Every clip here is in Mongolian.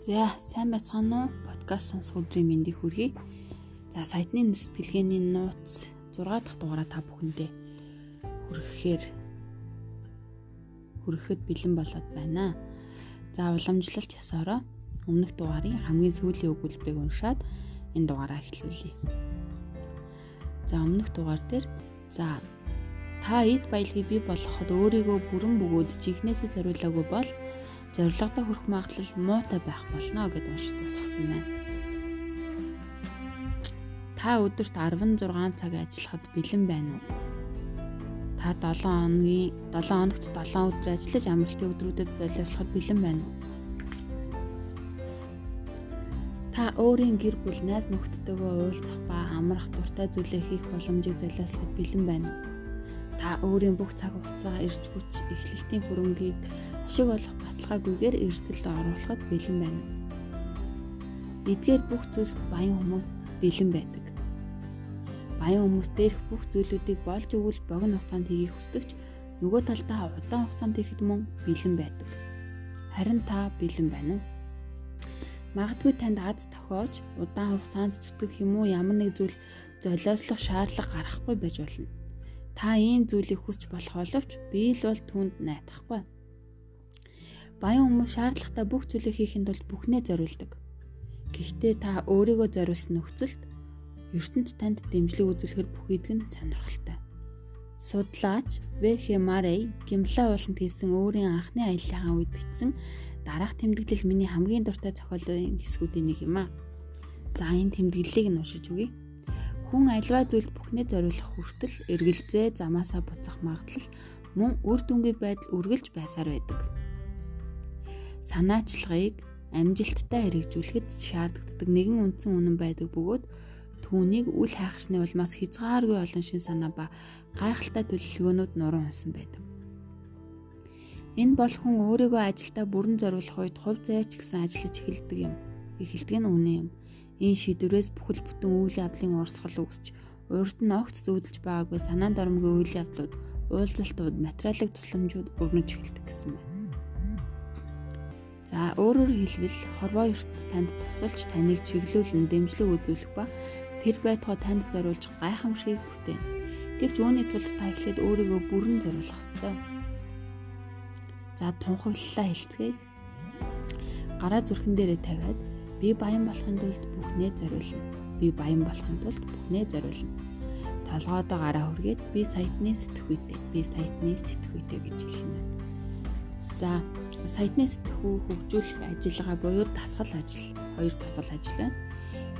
За сайн байцгаана уу? Подкаст сонсох өдрийн мэндийг хүргэе. За сайтны сэтгэлгээний нууц 6 дахь дугаараа та бүхэндээ хүргэхээр хүргэхэд бэлэн болоод байна. За уламжлалт ясаараа өмнөх дугаарын хамгийн сүүлийн өгүүлбэрийг уншаад энэ дугаараа эхлүүлье. За өмнөх дугаар дээр за та эд баялагийг бий болгоход өөрийгөө бүрэн бөгөөд чихнээсээ зориулаагүй бол зорилгодоо хүрэх магадлал муутай байх болно гэд уншиж тусгасан байна. Та өдөрт 16 цаг ажиллахад бэлэн байна уу? Та 7 хоногийн 7 хоногт 7 өдөр ажиллаж амралтын өдрүүдэд золиослоход бэлэн байна уу? Та өөрийн гэр бүл найз нөхдөдөө уулзах ба амрах дуртай зүйлээ хийх боломжийг золиослоход бэлэн байна уу? Та өөрийн бүх цаг хугацаа ирж хүч эхлэлтийн хөрөнгийг ашиг олох баталгаагүйгээр эрсдэлд оруулахад бэлэн байна. Эдгээр бүх зүйлс баян хүмүүс бэлэн байдаг. Баян хүмүүс дээрх бүх зүйлүүдийг болж өгвөл богино хугацаанд хийхийг хүсдэгч нөгөө талдаа удаан хугацаанд хийхэд мөн бэлэн байдаг. Харин та бэлэн байна уу? Магадгүй танд аз тохиож удаан хугацаанд зүтгэх юм уу ямар нэг зүйл золиослох шаардлага гарахгүй байж болно Та ийм зүйлийг хүсч болох боловч би л бол түүнд найдахгүй. Баян хүмүүс шаардлагатай бүх зүйлийг хийхэд бол бүхнээ зориулдаг. Гэхдээ та өөрийгөө зориулсан нөхцөлд ертөнд танд дэмжлэг үзүүлэхээр бүхийдг нь сонирхолтой. Судлаач В.Х. Марей Гимла ууланд хийсэн өөрийн анхны аяллахаа үед бичсэн дараах тэмдэглэл миний хамгийн дуртай зохиолын хэсгүүдийн нэг юм аа. За энэ тэмдэглэлийг нь уншиж үгэй. Хүн альва зүйлд бүхнээ зориулах хүртэл эргэлзээ замаасаа буцах магадлал мөн үр дүнгийн байдал үргэлж байсаар байдаг. Санаачлагыг амжилттай хэрэгжүүлэхэд шаардлагатай нэгэн үндсэн үнэн байдаг бөгөөд түүнийг үл хайхсны улмаас хязгааргүй олон шин санаа ба гайхалтай төлөвлөгөөнүүд нуруу унсан байдаг. Энэ бол хүн өөрийгөө ажилдаа бүрэн зориулах үед хувь заяач гэсэн ажиллаж эхэлдэг юм. Эхэлдэг нь үнэн юм. Энэ шийдвэрээс бүхэл бүтэн үйл явдлын урсгал үүсч урд нь огт зүүдэлж байгаагүй санаанд оромгүй үйл явдлууд, уулзалтууд, материалын тусламжууд өрнөж эхэлдэг гэсэн байна. За өөрөөр хэлбэл хорвоо ертөнд танд тусалж таныг чиглүүлэн дэмжлэг үзүүлэх ба тэр байтугай танд зориулж гайхамшиг бүтээн. Гэвч үүний тулд та эхлээд өөрийгөө бүрэн зориулах ёстой. За тунхаглалаа хэлцгээе. Гараа зүрхэн дээрээ тавиад Би баян болохын тулд бүхнээ зориулна. Би баян болохын тулд бүхнээ зориулна. Толгойдоо гараа хүргээд би сайтны сэтгхүйтэй. Би сайтны сэтгхүйтэй гэж байна. За, сайтны сэтгхүү хөгжүүлэх ажиллагаа буюу дасгал ажил. Хоёр дасгал ажил байна.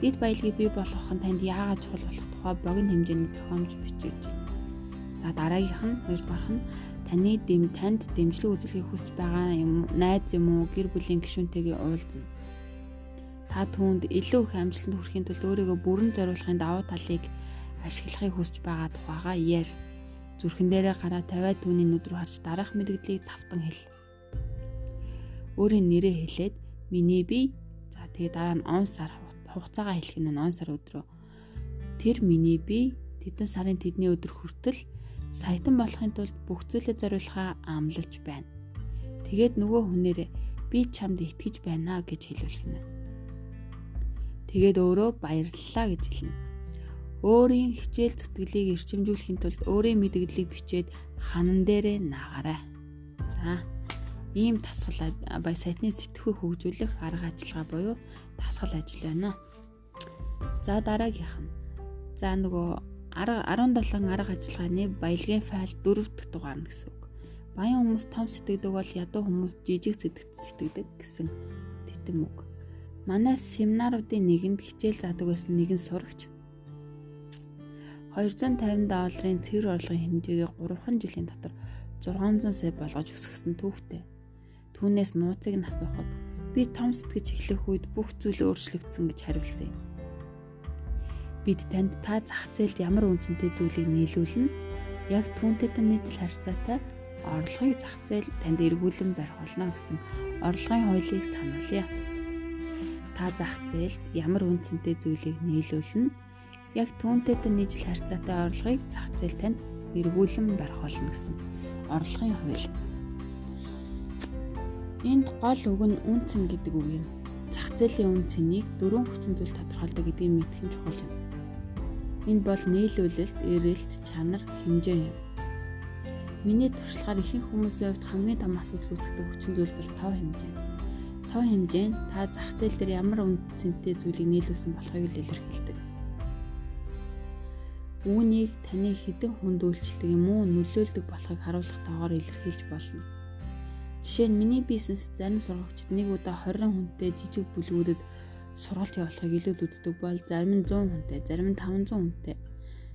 Эд баялагийг бий болгох нь танд яагаад чухал болох тухай богино хэмжээний зохиомж бичиж. За дараагийнх нь хоёрдугаарх нь таны дэм танд дэмжлэг үзүүлэхийг хүсэж байгаа юм найз юм уу гэр бүлийн гишүүнтэйгээ уулзна та түүнд илүү их амжилтанд хүрэхийн тулд өөрийгөө бүрэн зориулахын давуу талыг ашиглахыг хүсэж байгаа тухайга яар. Зүрхэн дээрээ гараа тавиад түүний нүд рүү харж дараах мэрэгдлийг тавтан хэл. Өөрийн нэрээ хэлээд миний бие за тэгээ дараа нь он сар хугацаагаа хэлэх нь он сар өдрөө. Тэр миний бие тэдэн сарын тэдний өдөр хүртэл саятан болохын тулд бүх зүйлээ зориулахаа амлаж байна. Тэгээд нөгөө хүнээрээ би чамд итгэж байна гэж хэлүүлэх нь. Тэгээд өөрөө баярлалаа гэж хэлнэ. Өөрийн хичээл зүтгэлийг эрчимжүүлэхийн тулд өөрийн мэдгдлийг бичээд ханан дээрээ наагаарай. За ийм тасгал бай сайтны сэтгхүй хөгжүүлэх арга ажиллагаа буюу тасгал ажил байна. За дараагийнх нь. За нөгөө арга 17 арга ажиллагааны баялагын файл 4 дахь дугаар нь гэсэн үг. Баян хүмүүс том сэтгэдэг бол ядуу хүмүүс жижиг сэтгэдэг гэсэн тэтэм үг. Манай семинаруудын нэгэнд хичээл заадаг байсан нэгэн сурагч 250 долларын цэвэр орлогын хэмжээгээ 3 жилийн дотор 600 сая болгож өсгсөн түүхтэй. Түүнээс нууцыг нь асуухад би том сэтгэж эхлэх үед бүх зүйл өөрчлөгдсөн гэж хариулсан юм. Бид танд та зах зээлд ямар үнцэнтэй зүйлийг нийлүүлнэ яг түүнтэй нийцэл харьцаатай орлогыг зах зээл танд эргүүлэн барих болно гэсэн орлогын хуулийг сануулъя та зах зээлд ямар үн цэнтэй зүйлийг нийлүүлнэ яг түүнтэйдэн нийжил харьцаатай орлогыг зах зээл танд эргүүлэн барих болно гэсэн орлогын хууль. Энд гол үг нь үнцэн гэдэг үг юм. зах зээлийн үн цэнийг дөрвөн хүчин зүйл тодорхойлдог гэдгийг мэдэх нь чухал юм. Энэ бол нийлүүлэлт, эрэлт, чанар, хэмжээ юм. Миний туршлагаар ихэнх хүмүүсийн хувьд хамгийн том асуудал үүсгдэг хүчин зүйл бол тоо хэмжээ. Тоо хэмжээ нь та зах зээл дээр ямар үн цэнтэй зүйлийг нийлүүлсэн болохыг илэрхийлдэг. Үүнийг таны хідэн хүнд үйлчлдэг юм уу нөлөөлдөг болохыг харуулах тоогоор илэрхийлж болно. Жишээ нь миний бизнес зарим сургагчид нэг удаа 20 хүнтэй жижиг бүлгүүдэд сургалт явуулахыг илүүд үздэг бол зарим нь 100 хүнтэй, зарим нь 500 хүнтэй,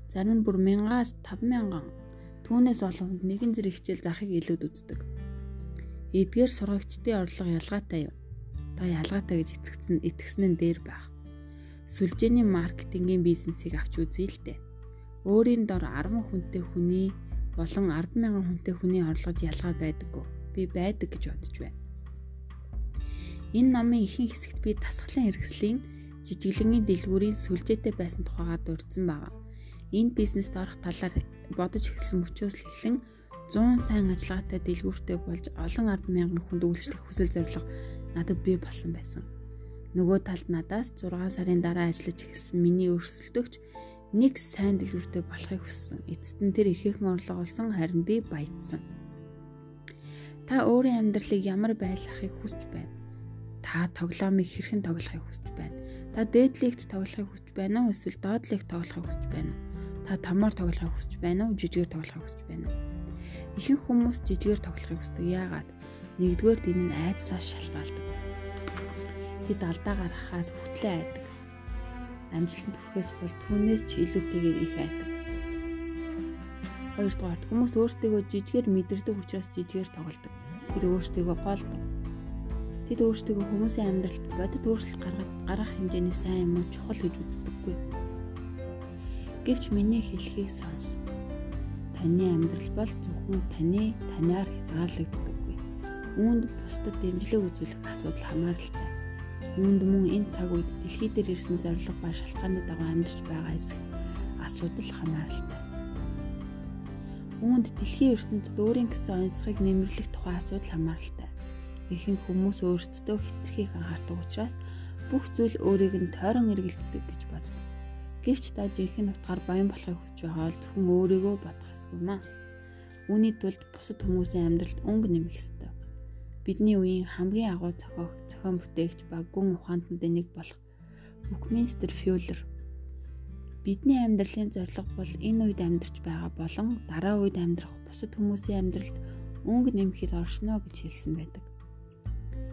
зарим нь бүр 1000-аас 5000 түүнээс олон хүнд нэгэн зэрэг хичээл заахыг илүүд үздэг. Эдгээр сургагчдын орлого ялгаатай юу? Та ялгаатай гэж итгэсэн нь дээр байх. Сүлжээний маркетингийн бизнесийг авч үзье л дээ. Өөрийн дор 10 хүнтэй хүний болон 100000 хүнтэй хүний орлогод ялгаа байдаггүй. Би байдаг гэж бодож байна. Энэ номын ихэнх хэсэгт би тасгалан хэрэгслийн жижиглэнгийн дэлгүүрийн сүлжээтэй байсан тухайга дурдсан байна. Энэ бизнест орох талаар бодож эхэлсэн мөчөөс л эхлэн 100 сайн ажиллагаатай дэлгүүртэй болж олон 100000 хүнд үйлчлэх хүсэл зорилго надад бий болсон байсан. Нөгөө талд надаас 6 сарын дараа ажиллаж эхэлсэн миний өрсөлдөгч нэг сайн дэлгүүртэй болохыг хүссэн. Эцэст нь тэр ихээхэн орлого олсон харин би баяжсан. Та өөрийн амьдралыг ямар байлгахыг хүсэж байна? та тоглоомыг хэрхэн тоглохыг хүсэж байна. Та дээдлэгт тоглохыг хүсэж байна уу эсвэл доодлэгт тоглохыг хүсэж байна уу? Та томоор тоглохыг хүсэж байна уу? Жижигээр тоглохыг хүсэж байна уу? Ихэнх хүмүүс жижигээр тоглохыг хүсдэг. Яагаад? Нэгдүгээр энэ нь айдсаас шалтгаалдаг. Тэд алдаа гаргахаас хөтлөө айдаг. Амжилтанд хүрэхээс бол түүнээс ч илүүтэйгээр их айдаг. Хоёрдугаар хүмүүс өөрсдөө жижигээр мэдэрдэг учраас жижигээр тоглодог. Бид өөрсдөө голдог Тэд өөрсдөө хүмүүсийн амьдралд бодит өөрчлөлт гаргах гарах хэмжээний сайн юм уу чухал гэж үздэггүй. Гэвч миний хэлхийг сонс. Таны амьдрал бол зөвхөн таны танаар хязгаарлагддаггүй. Үүнд бусдад дэмжлэг үзүүлэх асуудал хамааралтай. Үүнд мөн энэ цаг үед дэлхий дээр ирсэн зориг ба шалтгааны дагуу амьдарч байгаа эсэх асуудал хамааралтай. Үүнд дэлхийн ертөнцид өөрийн гэсэн онцлогыг нэмэрлэх тухай асуудал хамааралтай ихэнх хүмүүс өөрсдөө хитрхийг анхаардаг учраас бүх зүйл өөрийг нь тойрон эргэлддэг гэж боддог. Гэвч та жинхэнэ утгаар баян болохыг хүсэж байгаа бол зөвхөн өөрийгөө бодох ёсгүй маа. Үүний тулд бусад хүмүүсийн амьдралд өнгө нэмэх ёстой. Бидний үеийн хамгийн агуу зохиог, зохион бүтээгч ба гүн ухаантнуудын нэг болох Букминстер Фьюлер бидний амьдралын зорилго бол энэ үед амьдарч байгаа болон дараа үед амьдрах бусад хүмүүсийн амьдралд өнгө нэмэхэд оршино гэж хэлсэн байдаг.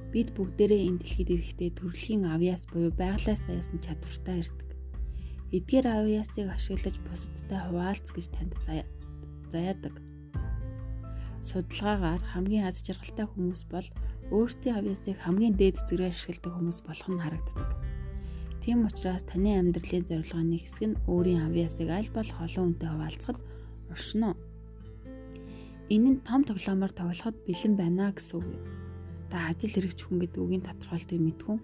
Бид бүгдээрээ энэ дэлхийд ирэхдээ төрөлхийн авьяас буюу байгалаас заяасан чадвартай ирдэг. Эдгээр авьяасыг ашиглаж бусадтай хуваалц гэж танд заяадаг. Судалгаагаар хамгийн аз жаргалтай хүмүүс бол өөрсдийн авьяасыг хамгийн дээд зэрэг ашигладаг хүмүүс болох нь харагддаг. Тийм учраас таны амьдралын зорилгын нэг хэсэг нь өөрийн авьяасыг аль болох олон хүнтэй хуваалцахад оршино. Энэ нь том тоглоомоор тоглоход бэлэн байна гэсэн үг та ажил хэрэгч хүн гэдэг үгийн тодорхойлтыг мэдгүн.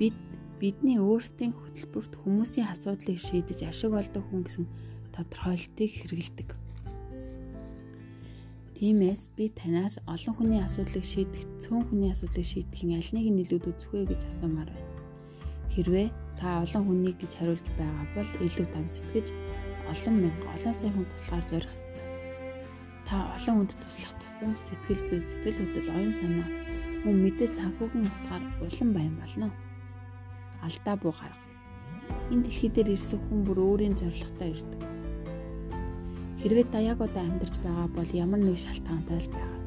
Бид бидний өөрсдийн хөтөлбөрт хүмүүсийн асуудлыг шийдэж ашиг олдог хүн гэсэн тодорхойлтыг хэрэгэлдэг. Тиймээс би танаас олон хүний асуудлыг шийдэх, цөөн хүний асуудлыг шийдэхин аль нэг нь илүү үзэх вэ гэж асуумаар байна. Хэрвээ та олон хүнийг гэж хариулж байгаа бол илүү том сэтгэж олон мянга олон сая хүн туслахаар зорих ёстой. Та олон хүнд туслах тусам сэтгэл зүй, сэтгэл хөдлөл, оюун санаа мөн мэдээ санхүүгийн утгаар улам байн болно. Алдаа буу гарга. Энэ дэлхий дээр ирсэн хүн бүр өөрийн зорилготой ирдэг. Хэрвээ та яг одоо амьдарч байгаа бол ямар нэг шалтгаантай л байгаа.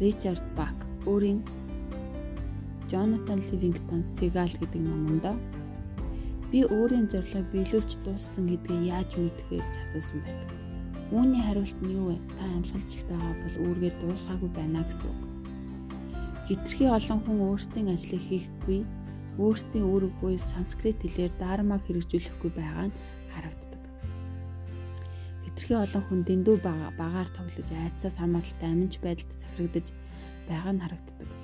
Ричард Бак өөрийн Jonathan Livingston Seagal гэдэг номонд би өөрийн зорилгыг биелүүлж дууссан гэдгийг яаж мэдэх вэ гэж асуусан байдаг. Үүний хариулт нь юу вэ? Та амьсгалж байгаа бол үүргээ дуусгаагүй байна гэсэн үг. Хитрхи олон хүн өөрсдийн ажлыг хийхгүй, өөрсдийн үүрэг буюу санскрит хэлээр дармаг хэрэгжүүлэхгүй байгаа нь харагддаг. Хитрхи олон хүн дэндүү багаар тоглож айцаас хамааралтай аминч байдалд захирагдаж байгаа нь харагддаг.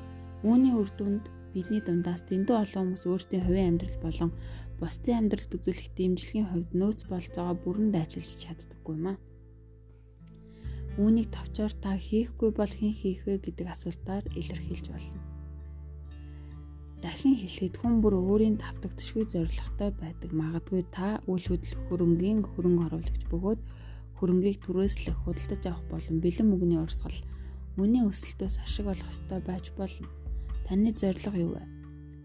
Үүний үр дүнд бидний дундаас дэндүү олон хүмүүс өөрсдийн хувийн амьдрал болон бусдын амьдралд үзүүлэх дэмжлэгийн хувьд нөөц болцоогоо бүрэн дайчилж чаддаггүй маа. Үүнийг товчоор та хийхгүй бол хэн хийх вэ гэдэг асуултаар илэрхийлж болно. дахин хэлэхэд хүн бүр өөрийн давтагдшгүй зоригтой байдаг. Магадгүй та үйл хөдлөх хөрөнгийн хөрөнгө оруулагч бөгөөд хөрөнгийг түрээслэх, худалдаж авах болон бэлэн мөнгөний урсгал мөний өсөлтөөс ашиг олох ёстой байж болно. Таны зорилго юу вэ?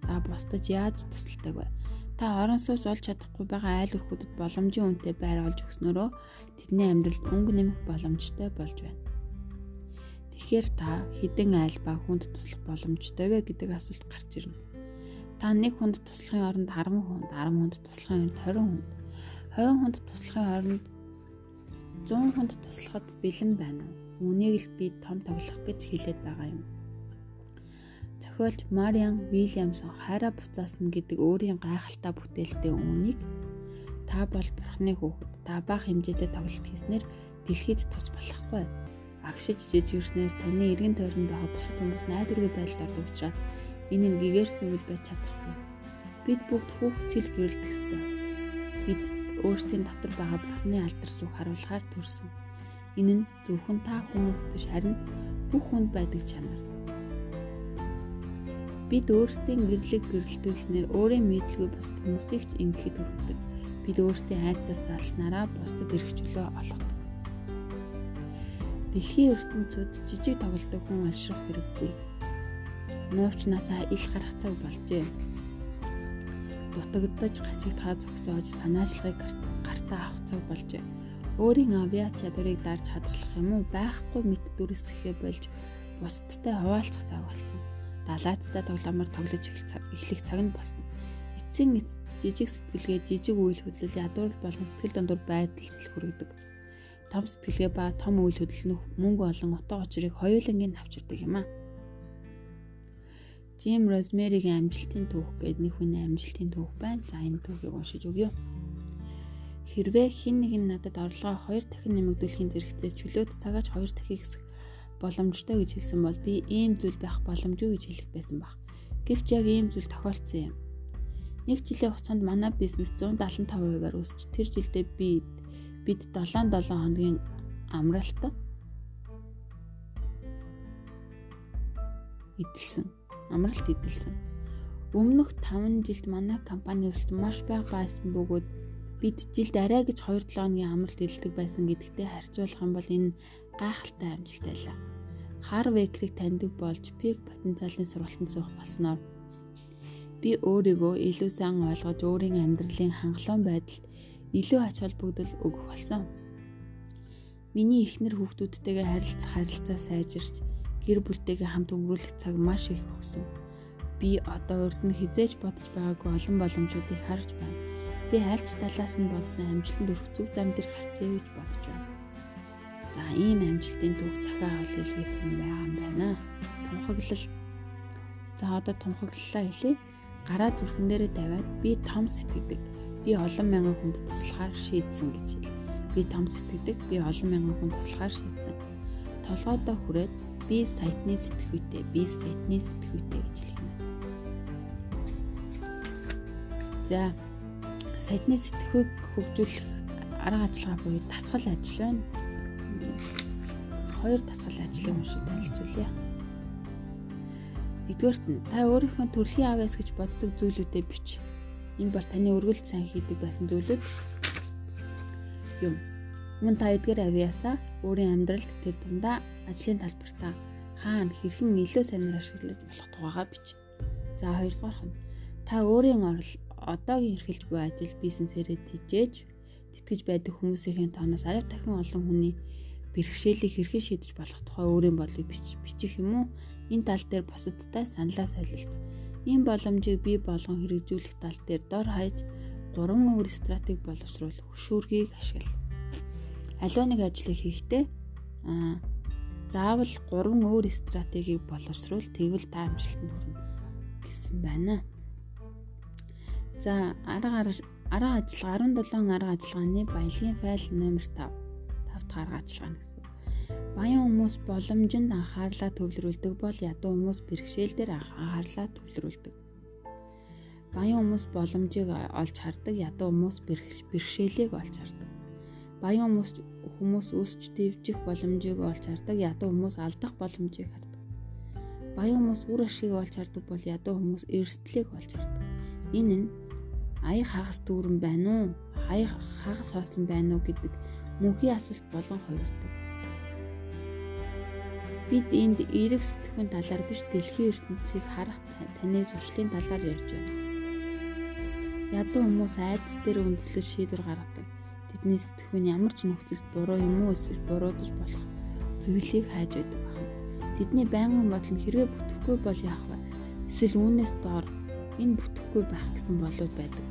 Та бусдад яаж тусалдаг вэ? Та орон сууц олж чадахгүй байгаа айл өрхүүдэд боломжийн үнэтэй байр олж өгснөрөө тэдний амьдралд өнгө нэмэх боломжтой болж байна. Тэгэхээр та хідэн айл ба хүнд туслах боломжтой вэ гэдэг асуулт гарч ирнэ. Та нэг хүнд туслахын оронд 10 хүнд, 10 хүнд туслахын оронд 20 хүнд, 20 хүнд туслахын оронд 100 хүнд туслахад бэлэн байна уу? Үнийг л би том тоглох гэж хэлээд байгаа юм. Зохиолч Мариан Вильямсон хайраа буцаасна гэдэг өөрийн гайхалтай бүтээлтэй үүнийг та бол бурхны хүүхэд, та бага хэмжээтэй тоглолт хийснээр дэлхийд тус болохгүй агшиж жижигэрснээр таны эргэн тойронд байгаа бусад хүмүүс найдваргүй байдалд ордог учраас энэ нь гэгэрсэн үйл байж чадахгүй. Бид бүгд хүүхдцэл гэрэлтэх ёстой. Бид өөрсдийн дотор байгаа бурхны алдар суух харуулгаар төрсөн. Энэ нь зөвхөн та хүмүүст биш харин бүх хүнд байдаг чанар. Бид өөрсдийн гэрлэг гэрэлтүүлснээр өөрийн мэдлгүй бусад хүмүүсийг ч ингэхэд хүргэдэг. Бид өөрсдийн айцаас алснараа бусдад эргчлөө олгодог. Дэлхийн ертөнцид жижиг тоглодог хүн алшрах хэрэггүй. Нуувчнасаа ил гарах цаг болжээ. Дутагдаж гацигдхаа зогсоож санаачлагыг гартаа авах цаг болжээ. Өөрийн авиас чадварыг дарж хадгалах юм уу байхгүй мэд дүрсэхэ болж бусдтай хуваалцах цаг болсон. Далаадтай тоглоомоор тоглож эхлэх цаг нь болсон. Эцсийн эц жижиг сэтгэлгээ жижиг үйл хөдлөл ядуур болон сэтгэл дундуур байдалд хүргэдэг том сэтгэлгээ ба том үйл хөдлөл нь мөнгө олон утга учирыг хоёулангийн авчирдаг юм а. Жим Розмеригийн амжилтын түүх гэдэг нэг хүний амжилтын түүх байна. За энэ түүхийг уншиж өгье. Хэрвээ хин нэг нь надад орлогоо хоёр дахин нэмэгдүүлэхийн зэрэгцээ чөлөөт цагаач хоёр дахин хэсэг боломжтой гэж хэлсэн бол би ийм зүйл байх боломжгүй гэж хэлэх байсан баг. Гэвч яг ийм зүйл тохиолдсон юм. Нэг жилийн хугацаанд манай бизнес 175%-аар өсч тэр жилдээ би бид 7-7 хоногийн амралт эдэлсэн. Амралт эдэлсэн. Өмнөх 5 жилд манай компани өсөлт маш бага байсан бөгөөд бид жилд арай гэж 2-7 хоногийн амралт эдэлдэг байсан гэдэгтэй харьцуулах юм бол энэ гайхалтай амжилт байлаа. Хар векрийг таньдаг болж пик потенциалын сургалтанд суух болсноор би өөрийгөө илүү сайн ойлгож өөрийн амьдралын хангалуун байдалд илүү ач холбогдол өгөх болсон. Миний эхнэр хүүхдүүдтэйгээ харилцах харилцаа сайжирч гэр бүлтэйгээ хамт өнгөрүүлэх цаг маш их өгсөн. Би одоо урд нь хизээж бодож байгаагүй олон боломжуудыг харж байна. Би альч талаас нь бодсон амжилтанд өрөх зөв зам дээр гарчээ гэж бодож байна. За ийм амжилтын түүх цахиа авал илгээсэн байгаа юм байна. Тунхаглал. За одоо тунхаглалаа хэлье. Гараа зүрхэн дээрээ тавиад би том сэтгэдэг би олон мянган хүнд туслахаар шийдсэн гэж хэл. Би том сэтгэдэг, би олон мянган хүнд туслахаар шийдсэн. Толгойдоо хүрээд би сайтны сэтгүүтэй, би сайтны сэтгүүтэй гэж хэлнэ. За сайтны сэтгүүг хөгжүүлэх арга ажиллагаа буюу дасгал ажил байна. Хоёр дасгал ажлыг уншиж танилцуулъя. Нэгдүгээрт нь та өөрийнхөө төрлийн авяас гэж боддог зүйлүүдэд бич Энэ бол таны өргөлд сайн хийдэг байсан зүйлүүд юм. Мөн та эдгээр авьяасаа өөрийн амьдралд тэр дундаа ажлын талбартаа хаана хэрхэн илүү сайнаар ашиглаж болох тухайга бич. За хоёрдугаарх нь та өөрийн одоогийн эрхэлж буй ажил бизнесээрээ тижээж тэтгэж байдаг хүмүүсийн тооноос арай дахин олон хүний бэрхшээлийг хэрхэн шийдэж болох тухай өөрийн бодлыг бичих юм уу? Энэ тал дээр бусадтай саналаа солилцсон Ийм боломжийг бий болгон хэрэгжүүлэх тал дээр дор хаяж гурван өөр стратеги боловсруул хөшүүргийг ашигла. Аливаа нэг ажлыг хийхдээ аа заавал гурван өөр стратегийг боловсруул тэгвэл та амжилтанд хүрнэ гэсэн байна. За арга арга ажиллагаа 17 арга ажиллагааны баялагын файл номер 5 5 дахь арга ажиллагаа гэсэн. Баян хүмүүс боломжинд анхаарлаа төвлөрүүлдэг бол ядуу хүмүүс бэрхшээл дээр анхаарлаа төвлөрүүлдэг. Баян хүмүүс боломжийг олж хардаг, ядуу хүмүүс бэрхшээлийг олж хардаг. Баян хүмүүс хүмүүс өсч дэвжих боломжийг олж хардаг, ядуу хүмүүс алдах боломжийг хардаг. Баян хүмүүс үр ашиг олж хардаг бол ядуу хүмүүс эрсдлийг олж хардаг. Энэ нь ая хагас дүүрэн байна уу? Ая хагас хоосон байна уу гэдэг мөнхийн асуулт болон хувирдаг. Бид энд эерэг сэтгэхүйн талаар биш дэлхийн ертөнцийг харах таны зуршлын талаар ярьж байна. Ядуу хүмүүс айдас дээр үндэслэж шийдвэр гаргадаг. Тэдний сэтгэхүйн ямар ч нөхцөлд буруу юм уу эсвэл буруудаж болох зүйлийг хайж байдаг байна. Тэдний байнгын бодол нь хэрвээ бүтэхгүй бол яах вэ? Эсвэл үүнээс доор энэ бүтэхгүй байх гэсэн болоод байдаг.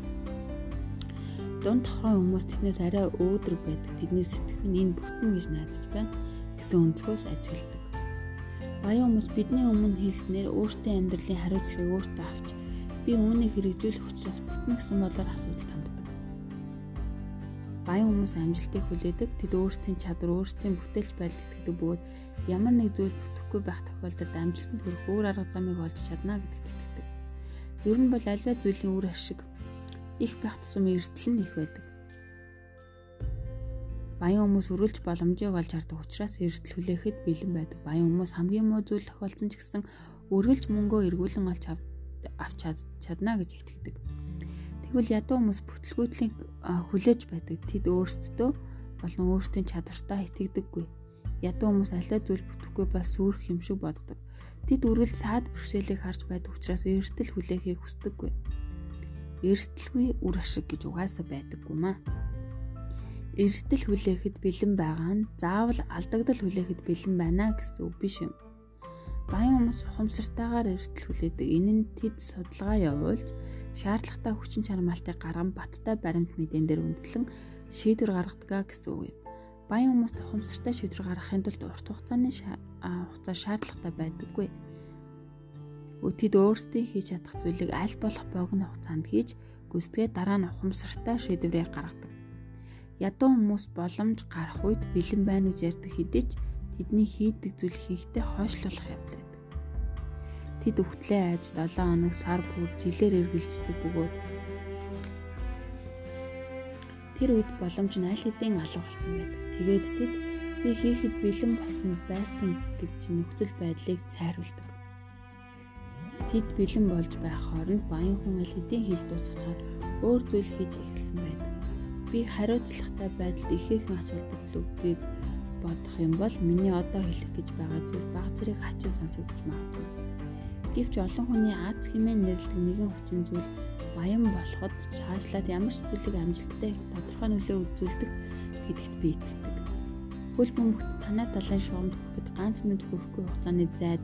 Дунд тохроо хүмүүс тэднээс арай өөдрөг байдаг. Тэдний сэтгэхүйн энэ бүтэн гэж найдаж байна гэсэн өнцгөөс ажигладаг. Баян хүмүүс бидний өмнө хэлснээр өөртөө амьдралын хариуцлагыг өөртөө авч би үүнийг хэрэгжүүлэх учраас бүтэн гэсэн болоор асуудал ханддаг. Баян хүмүүс амжилтыг хүлээдэг. Тэд өөрсдийн чадвар, өөрсдийн бүтээлч байдал итгэдэг бөгөөд ямар нэг зүйл бүтэхгүй байх тохиолдолд амжилтанд хүрэх өөр арга замыг олж чадна гэдэгт итгэдэг. Ер нь бол альва зүйлийн үр ашиг их байх тусам эрсдэл нь их байдаг Баян хүмүүс өрүүлж боломжийг олж хардаг учраас эрсдэл хүлээхэд бэлэн байдаг. Баян хүмүүс хамгийн муу зүйл тохиолдсон ч гэсэн өргөлж мөнгөө эргүүлэн олж авч чадна гэж итгэдэг. Тэгвэл ядуу хүмүүс бүтлгүүтлийн хүлээж байдаг. Тэд өөрсдөө болон өөрсдийн чадвартаа итгэдэггүй. Ядуу хүмүүс аливаа зүйл бүтэхгүй бас сүрх юм шиг боддог. Тэд өргөлд саад бэрхшээлийг харж байдаг учраас эрсдэл хүлээхийг хүсдэггүй. Эрсдэлгүй үр ашиг гэж угаасаа байдаггүй маа эрсдэл хүлээхэд бэлэн байгаа нь заавал алдагдал хүлээхэд бэлэн байна гэсэн үг биш юм. Баян хүмүүс ухамсартайгаар эрсдэл хүлээдэг. Энэ нь тэд судалгаа явуулж шаардлагатай хүчин чармаалтыг гарган баттай баримт мэдэн дээр үндэслэн шийдвэр гаргадаг гэсэн үг юм. Баян хүмүүс ухамсартай шийдвэр гаргахын тулд урт хугацааны хугацаа шаардлагатай байдаггүй. Өтөд өөрсдийн хийж чадах зүйлийг аль болох богино хугацаанд хийж гүйцэтгээ дараа нь ухамсартай шийдвэрээ гаргадаг ядуу хүмүүс боломж гарах үед бэлэн байна гэж ярьдаг хэдий ч тэдний хийдэг зүйл хийхдээ хойшлуулах явдал байдаг. Тэд өвтлээ айж 7 хоног сар бүр жилээр эргэлздэг бөгөөд тэр үед боломж нь аль хэдийн алга болсон байдаг. Тэгээд тэд би хийхэд бэлэн болсон байсан гэж нөхцөл байдлыг цайруулдаг. Тэд бэлэн болж байх хооронд баян хүн аль хэдийн хийж дуусгачаар өөр зүйл хийж эхэлсэн байдаг би хариуцлагатай байдалд ихээхэн ач холбогдлуудыг бодох юм бол миний одоо хэлэх гэж байгаа зүйл баг зэрэг хачин сонсогдож магадгүй. Гэвч олон хүний аз хэмээн нэрлдэг нэгэн хүчин зүйл баян болоход цаашлаад ямар ч зүйлийг амжилттай их тодорхой нөлөө үзүүлдэг гэдэгт би итгэдэг. Хөл бөмбөгт танай талын шугамд хүрэхэд ганц минут хүрэхгүй хугацааны зайд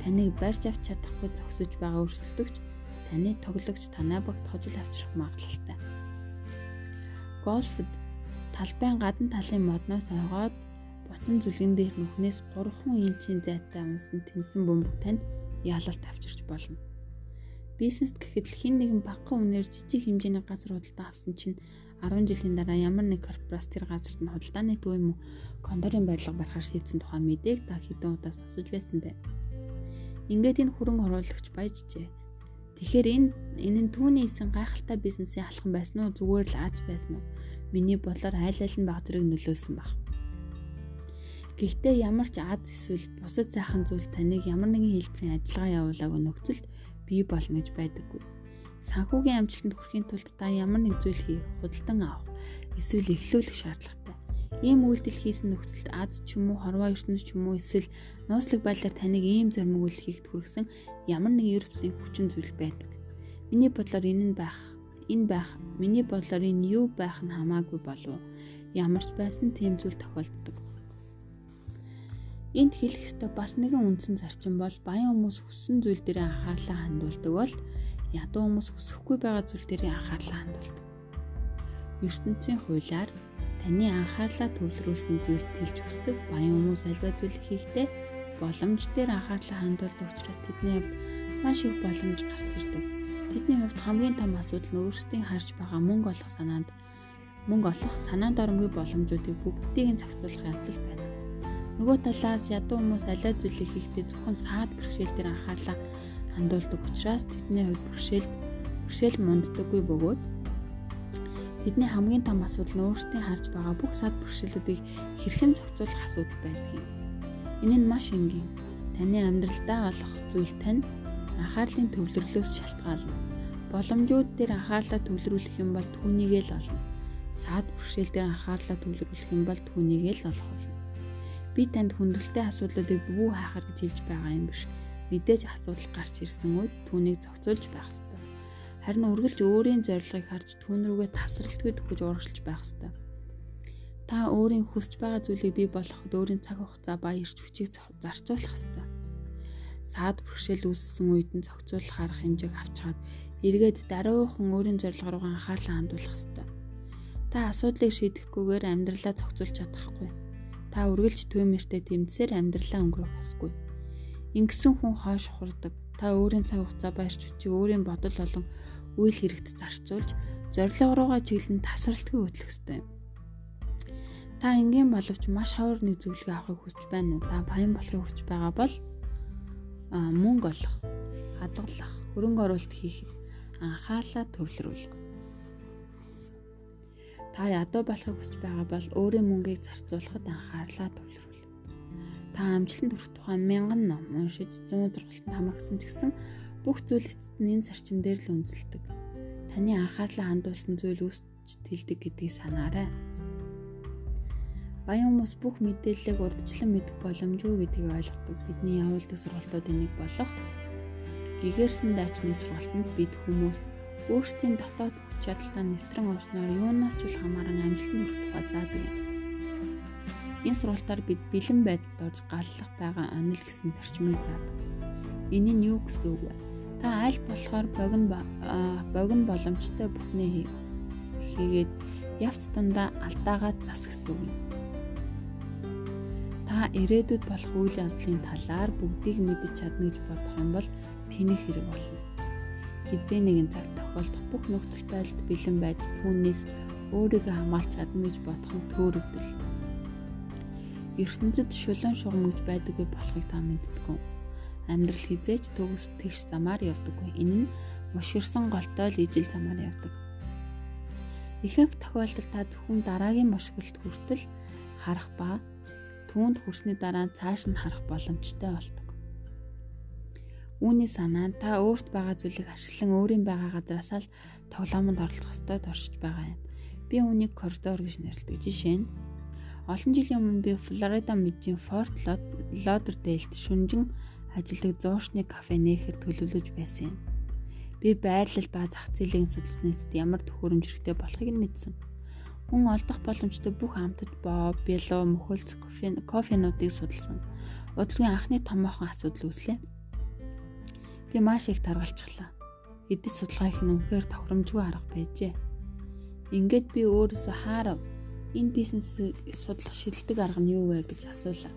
таныг барьж авч чадахгүй зогсож байгаа өрсөлдөгч таны тоглогч танай багт хожил авчрах магадлалтай гольфд талбайн гадна талын модноос ойгоод буцан зүлгэн дээр нүхнээс 3 инчийн зайтай унсан тэнсэн бөмбөг танд яалалт авчирч болно. Бизнест гэхэд хин нэгэн багахан үнээр жижиг хэмжээний газар худалдаа авсан чинь 10 жилийн дараа ямар нэг корпорац тэр газарт нь худалдааны төв юм уу кондорын барилга барихаар шийдсэн тухай мэдээг та хэдэн удаа сонсож байсан бэ? Ингээд энэ хөрөнгө оруулагч баяжжээ. Тэгэхээр энэ энэ нь түүний хийсэн гайхалтай бизнесийн алхам байсан уу зүгээр л аз байсан уу? Миний бодлоор айл айл нь баг зэрэг нөлөөлсөн баг. Гэхдээ ямар ч аз эсвэл бусад сайхан зүйл таныг ямар нэгэн хэлбэрийн ажиллагаа явуулаагүй нөхцөлд бий болно гэж байдаггүй. Санхүүгийн амжилтанд хүрэхин тулд та ямар нэг зүйл хийх, худалдан авах, эсвэл эхлүүлэх шаардлагатай. Ийм үйлдэл хийсэн нөхцөлд аз ч юм уу, хорвоо ертөнц ч юм уу эсвэл нууцлаг байдлаар таныг ийм зоримог үйлчлэхэд хүргэсэн ямар нэг ервсэн хүчин зүйл байдаг. Миний бодлоор энэ нь байх, энэ байх, миний бодлоор энэ юу байх нь хамаагүй болов. Ямар ч байсан тийм зүйл тохиолддог. Энд хэлэх ёстой бас нэгэн үндсэн зарчим бол баян хүмүүс хүссэн зүйл дээр анхаарлаа хандуулдаг бол ядуу хүмүүс хүсэхгүй байгаа зүйл дээр анхаарлаа хандуулдаг. ертөнцийн хуулиар таны анхаарлаа төвлөрүүлсэн зүйлд тэлж өсдөг баян хүмүүс альва зүйл хийхдээ боломж дээр анхаарлаа хандуулдаг учраас тэдний хувьд маш их боломж гарч ирдэг. Тэдний хувьд хамгийн том асуудал нь өөрсдийн харж байгаа мөнгө олох санаанд мөнгө олох санаанд оромгүй боломжуудыг бүгдийг нь зохицуулах явдал байна. Нөгөө талаас ядуу хүмүүс алай зүйлийг хийхдээ зөвхөн саад бэрхшээл дээр анхаарлаа хандуулдаг учраас тэдний хувьд бэрхшээлд бэрхшээл мунддаггүй бөгөөд тэдний хамгийн том асуудал нь өөрсдийн харж байгаа бүх сад бэрхшээлүүдийг хэрхэн зохицуулах асуудал байдаг юм. Энэ нь маш энгийн. Таны амьдралдаа олох зүйл тань анхаарлын төвлөрлөөс шалтгаална. Боломжууд дээр анхаарлаа төвлөрүүлэх юм бол түүнийгээ л олно. Саад бэрхшээл дээр анхаарлаа төвлөрүүлэх юм бол түүнийгээ л олох болно. Би танд хүндрэлтэй асуудлуудыг бүү хаахар гэж хэлж байгаа юм биш. Мэдээж асуудал гарч ирсэн үед түүнийг зохицуулж байх ёстой. Харин үргэлж өөрийн зорилгыг харж түүн рүүгээ тасралтгүй төгөж урагшилж байх ёстой. Та өөрийн хүсэж байгаа зүйлийг бий болгоход өөрийн цаг хугацаа ба эрч хүчийг зарцуулах ёстой. Саад бэрхшээл үүссэн үед нь зохицуулах арга хэмжээг авчгаад эргээд даруухан өөрийн зорилго руу анхаарлаа хандуулах ёстой. Та асуудлыг шийдэхгүйгээр амьдралаа зохицуулж чадахгүй. Та үргэлж төвмөртэй тэмцээр амьдралаа өнгөрөх ёсгүй. Ингэсэн хүн хойш хурдаг. Та өөрийн цаг хугацаа ба эрч хүчийг өөрийн бодол болон үйл хэрэгт зарцуулж зорилго руугаа чиглэн тасралтгүй хөтлөх ёстой юм. Та энгийн боловч маш ховор нэг зөвлөгөө авахыг хүсэж байна уу? Та баян болохыг хүсэж байгаа бол мөнгө олох, хадгалах, хөрөнгө оруулалт хийхэд анхаарлаа төвлөрүүл. Та ядуу болохыг хүсэж байгаа бол өөрийн мөнгийг зарцуулахад анхаарлаа төвлөрүүл. Та амжилтанд хүрэх тухай мянган ном уншиж 100 зургалтанд хамрагдсан ч гэсэн бүх зүйл эцэст нь энэ зарчим дээр л үндэслэдэг. Таны анхаарлаа хандуулсан зүйл үүсч тэлдэг гэдгийг санаарай. Баян хүмүүс бүх мэдээллийг урдчлан мэдэх боломжгүй гэдгийг ойлгодог. Бидний явуулдаг сургалтуудын нэг болох гэгэрсэн дайчны сургалтанд бид хүмүүст өөрсдийн дотоод хүч чадалтай нэвтрэн орсноор юунаас ч үл хамааран амжилтанд хүрэх тухай заадаг юм. Энэ сургалтаар бид бэлэн байдалд орж галлах байгаа онил гэсэн зарчмыг заадаг. Энэ нь юу гэсэн үг вэ? Та аль болохоор богино богино боломжтой бүхнээ хийгээд явц тундаа алдаагаа зас гэсэн үг юм та ирээдүйд болох үйл явдлын талаар бүгдийг мэдэж чадна гэж бодох юм бол тэнийх хэрэг болно. Хизээ нэгэн цаг тохиолдох бүх нөхцөл байдалд бэлэн байж түүнээс өөрийгөө хамгаалж чадна гэж бодох нь төөрөгдөл. ертөнцид шулуун шугам гэж байдаггүй болохыг та мэддэггүй. Амьдрал хизээч төгс тэгш замаар явдаггүй. Энэ нь мушгирсан голтой л ижил замаар явдаг. Ихэнх тохиолдолд та зөвхөн дараагийн мушгиралт хүртэл харах ба түүнд хүрсний дараа цааш нь харах боломжтой болдог. Үүний санаа та өөрт байгаа зүйлийг ашиглан өөрийн байгаа газараас л тоглоомонд оролцох ёстой туршиж байгаа юм. Би үүнийг коридор гэж нэрлэдэг. Жишээ нь олон жилийн өмнө би Флорида мужийн Форт Лодердейлд шүнжин ажилладаг зуушны кафе нээхэд төлөвлөж байсан юм. Би байрлал ба зах зээлийн судалсны эцэд ямар төхөөрөмж хэрэгтэй болохыг нь мэдсэн. Хүн олдох боломжтой бүх амтд боо, бэло, мөхөлц, кофенуудыг судалсан. Удалгүй анхны томоохон асуудал үүслээ. Би маш их таргалчихлаа. Эдис судалгаа их нь үнэхээр тохиромжгүй арга байжээ. Ингээд би өөрөөсөө хаарав. Энэ бизнесийг судлах шилдэг арга нь юу вэ гэж асуулаа.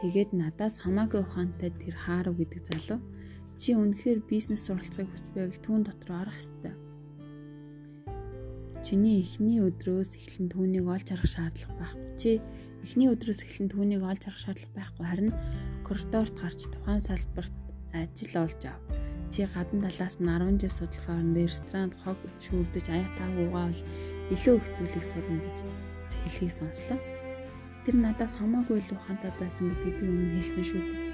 Тэгээд надаас хамаагүй ухаантай тэр хаарав гэдэг залуу чи үнэхээр бизнес суралцахыг хүсч байвал түүн дотор орох ёстой чиний эхний өдрөөс эхлэн түүнийг олж харах шаардлага байхгүй. Чи эхний өдрөөс эхлэн түүнийг олж харах шаардлага байхгүй. Харин коридорт гарч тухайн салбарт ажил олж ав. Чи гадна талаас нь 10 жил судалгаа орнд ресторанд хог шүүрдэж аяг таа уугаа бол илүү их зүйлийг сурна гэж хэлхийг сонслоо. Тэр надаас хамаагүй л ухаантай байсан гэдгийг би өмнө хэлсэн шүү дээ.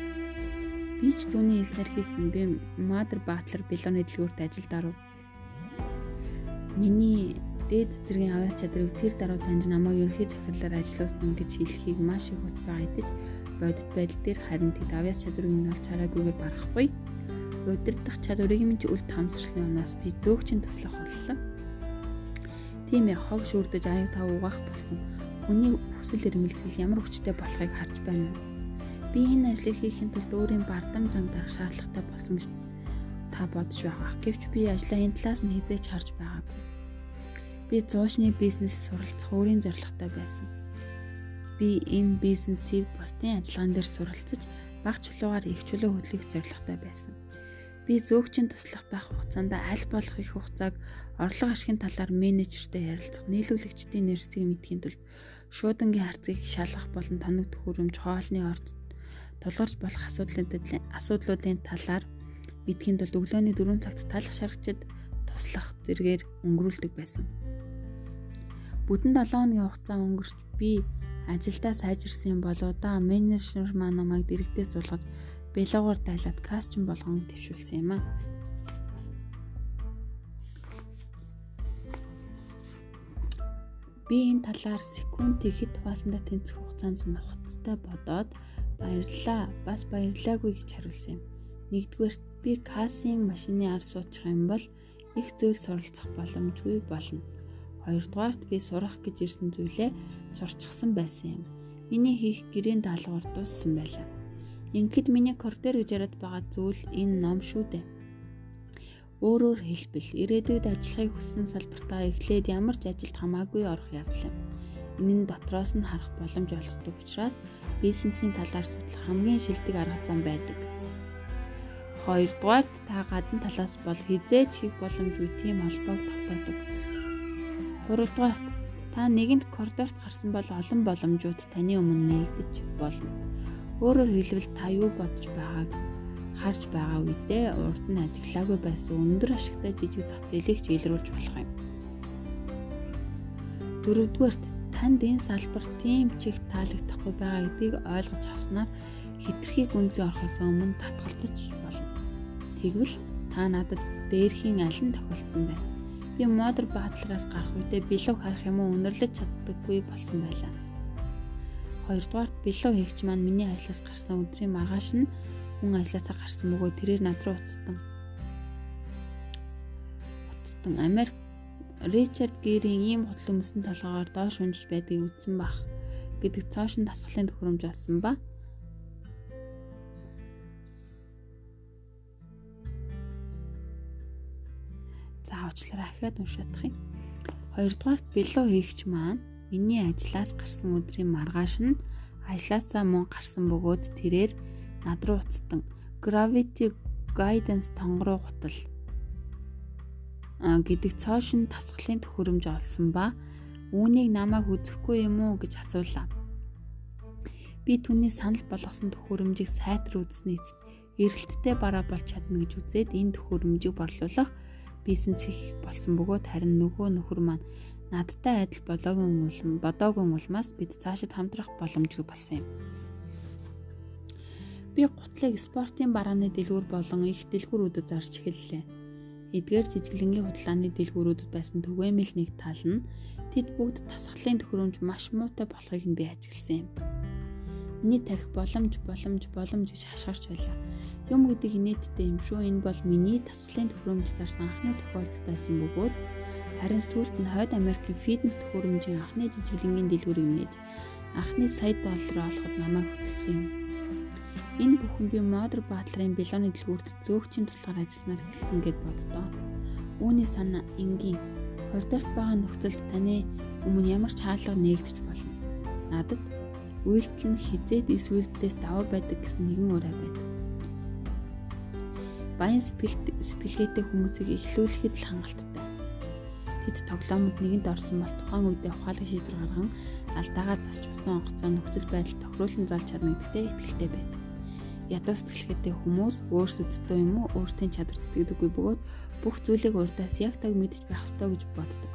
Би ч түүний хэлснээр хийсэн. Би Мадр Батлер Белоны дэлгүүрт ажилд оров. Миний дээд зэргийн авяас чадрыг тэр даруй таньж намайг ерөнхий захирлаар ажилуулсан гэж хэлхийг маш их хүсэж байгаа хэдиж бодит байдал дээр харин тэд авяас чадрыг нь олж хараагүйгээр барахгүй. Удирдах чадварыг минь үл тамсралны унаас би зөөгчийн туслах боллоо. Тийм ээ хог шүрдэж аяг тав угаах болсон. Хүний хүсэл эрмэлзэл ямар хүчтэй болохыг харж байна уу? Би энэ ажлыг хийхин тулд өөрийн бардам занг дарах шаардлагатай болсон гэж та бодож байгаа. Гэвч би ажлаа энэ талаас нь хизээч харж байгаагүй Би зуушны бизнес суралцах өөрийн зорилготой байсан. Би энэ бизнесийг бусдын ажиллагаан дээр суралцаж баг чулуугаар их чулуу хөдлөх зорилготой байсан. Би зөөгчийн туслах байх хугацаанд аль болох их хугацааг орлого ашигын талаар менежертэй ярилцах, нийлүүлэгчдийн нэрсгийг мэдхийн тулд шуудангийн харцгийг шалгах болон тоног төхөөрөмж хоолны орд тулгарч болох асуудлын асуудлуудын талаар мэдхийн тулд өглөөний 4 цагт талах шаргачд туслах зэргээр өнгөрүүлдэг байсан. Бүтэн 7 хоногийн хугацаа өнгөрч би Ажилдаа сайжирсан болоо да менежер маань намайг дэрэгдээ суулгаж бэлгоор дайлаад кастчин болгон твшүүлсэн юм аа. Би энэ талаар секунд ихэд хуваасандаа тэнцэх хугацаанд нухацтай бодоод баярлаа. Бас баярлаагүй гэж хариулсан юм. Нэгдүгээр би кассийн машины ар суучих юм бол их зүйл суралцах боломжгүй болно. Хоёрдугаарт би сурах гэж ирсэн зүйлээ сурчсан байсан юм. Миний хийх гэрийн даалгавар дууссан байлаа. Ингээд миний коридор гэж яриад байгаа зүйл энэ ном шүү дээ. Өөрөөр хэлбэл ирээдүйд ажиллахыг хүссэн салбартаа эхлээд ямар ч ажилд хамаагүй орох явдал юм. Энэ нь дотроос нь харах боломж олгодог учраас бизнесийн талаар судлах хамгийн шилдэг арга зам байдаг. Хоёрдугаарт та гадна талаас бол хизээч хийх боломжгүй тийм холбоог тогтоодог. Гуравдугаарт та нэгэнт коридорт гарсан бол олон боломжууд таны өмнө нээгдэж болно. Өөрөөр хэлбэл та юу бодож байгааг харж байгаа үедээ урд нь ажиглаагүй байсан өндөр ашигтай жижиг зах зээлийг ч илрүүлж болох юм. Дөрөвдүгээрт танд энэ салбар тийм чих таалагдахгүй байгаа гэдгийг ойлгож авснаар хитрхи гүнзгий орохоос өмнө татгалзаж болно. Тэгвэл та надад дээрхийн аль нь тохиолдсон бэ? Би модер баатлараас гарах үедээ бэлэг харах юм уу өнөрлөж чаддаггүй болсон байлаа. Хоёрдугаарт бэлэг хийгч маань миний ажлаас гарсан өдрийн маргааш нь хүн ажлаасаа гарсан мөгөө тэрээр над руу уцтан. Уцтан Америк Ричард Гэрийн ийм хотлон өмсөн толгоогоор доош унжиж байдгийг үзсэн бах гэдэг цоошин тасгалын төхөөрөмж олсон ба заавчлаараа ахиад уншаадах юм. Хоёрдугаарт бэлүү хийгч маань миний ажлаас гарсан өдрийн маргааш нь ажлаасаа мөн гарсан бөгөөд тэрээр над руу уцтан Gravity Guidance тонгороо гутал гэдэг цоошин тасгалын төхөөрөмж олсон ба үүнийг намайг үзэхгүй юм уу гэж асуулаа. Би түүний санал болгосон төхөөрөмжийг сайтар үзсний эцэст эргэлттэй бараа болж чадна гэж үзээд энэ төхөөрөмжийг борлуулах бизнес хийх болсон бөгөөд харин нөгөө нөхөр маань надтай адил болоогүй бодоогүй улмаас бид цаашид хамтрах боломжгүй болсон юм. Би гутлыг спортын барааны дэлгүүр болон их дэлгүүрүүдэд зарж эхэллээ. Эдгээр жижиглэнгийн худлааны дэлгүүрүүдэд байсан түгээмэл нэг тал нь тэд бүгд тасгалын төхөөрөмж маш муутай болохыг нь би ажигласан юм. Миний тарих боломж боломж боломж гэж хашгирч байлаа Юм гэдэг инээдтэй юм шүү. Энэ бол миний тасгалын төхөөрөмж зарсан анхны тохиолдол байсан бөгөөд харин сүүлд нь Хойд Америкийн фитнес төхөөрөмжийн анхны жижиглэнгийн дэлгүүрийг нээж анхны сая доллар олоход намайг хөтлсөн юм. Энэ бүхэн би Модер Батларын Белоны дэлгүүрт зөөгчийн тусгаар ажилланаар эхэлсэн гэд боддоо. Үүний санаа энгийн коридорт байгаа нөхцөлд таны өмнө ямар ч хаалга нээгдэж болно. Надад үйлдэл нь хизээд эс үйлдэлээс даваа байдаг гэсэн нэгэн ураа байдаг баян сэтгэлт сэтгэлгээтэй хүмүүсийг эхлүүлэхэд л хангалттай. Тэд тоглоомод нэгэнт орсон бол тухайн үедээ ухаалаг шийдвэр гарган алдаагаа засч усан онгоцоо нөхцөл байдал тохируулан залж чадна гэдэгтээ итгэлтэй байдаг. Ядуу сэтгэлгээтэй хүмүүс өөрсөддөө юм уу өөртөө чадвар итгэдэггүй бөгөөд бүх зүйлийг урдаас яг таг мэдж байх ёстой гэж боддог.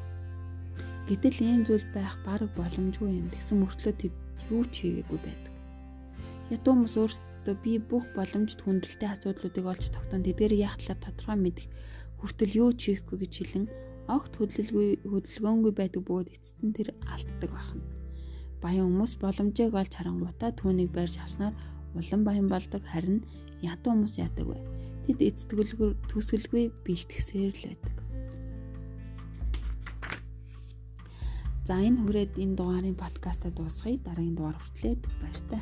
Гэтэл ийм зүйл байх бараг боломжгүй юм. Тэгсэн мөртлөө тэд юу ч хийгээгүй байдаг. Ядуу хүмүүс өөрсдөө би бүх боломжит хүндрэлтэй асуудлуудыг олж тогтоон тэдгээр яах талаар тодорхой мэдэх хүртэл юу ч хийхгүй гэж хэлэн огт хөдөлгөөнгүй хөдөлгөөнгүй байдаг бөгөөд эцэст нь тэр алддаг байна. Баян хүмүүс боломжийг олж харангуйтаа түүнийг барьж авснаар улам баян болдог харин ядуу хүмүүс яадаг вэ? Тэд эцэтгэлгүй төсөлгүй бэлтгэсээр л байдаг. За энэ хүрээд энэ дугаарын подкастаа дуусгая. Дараагийн дугаар хүртлээ баяртай.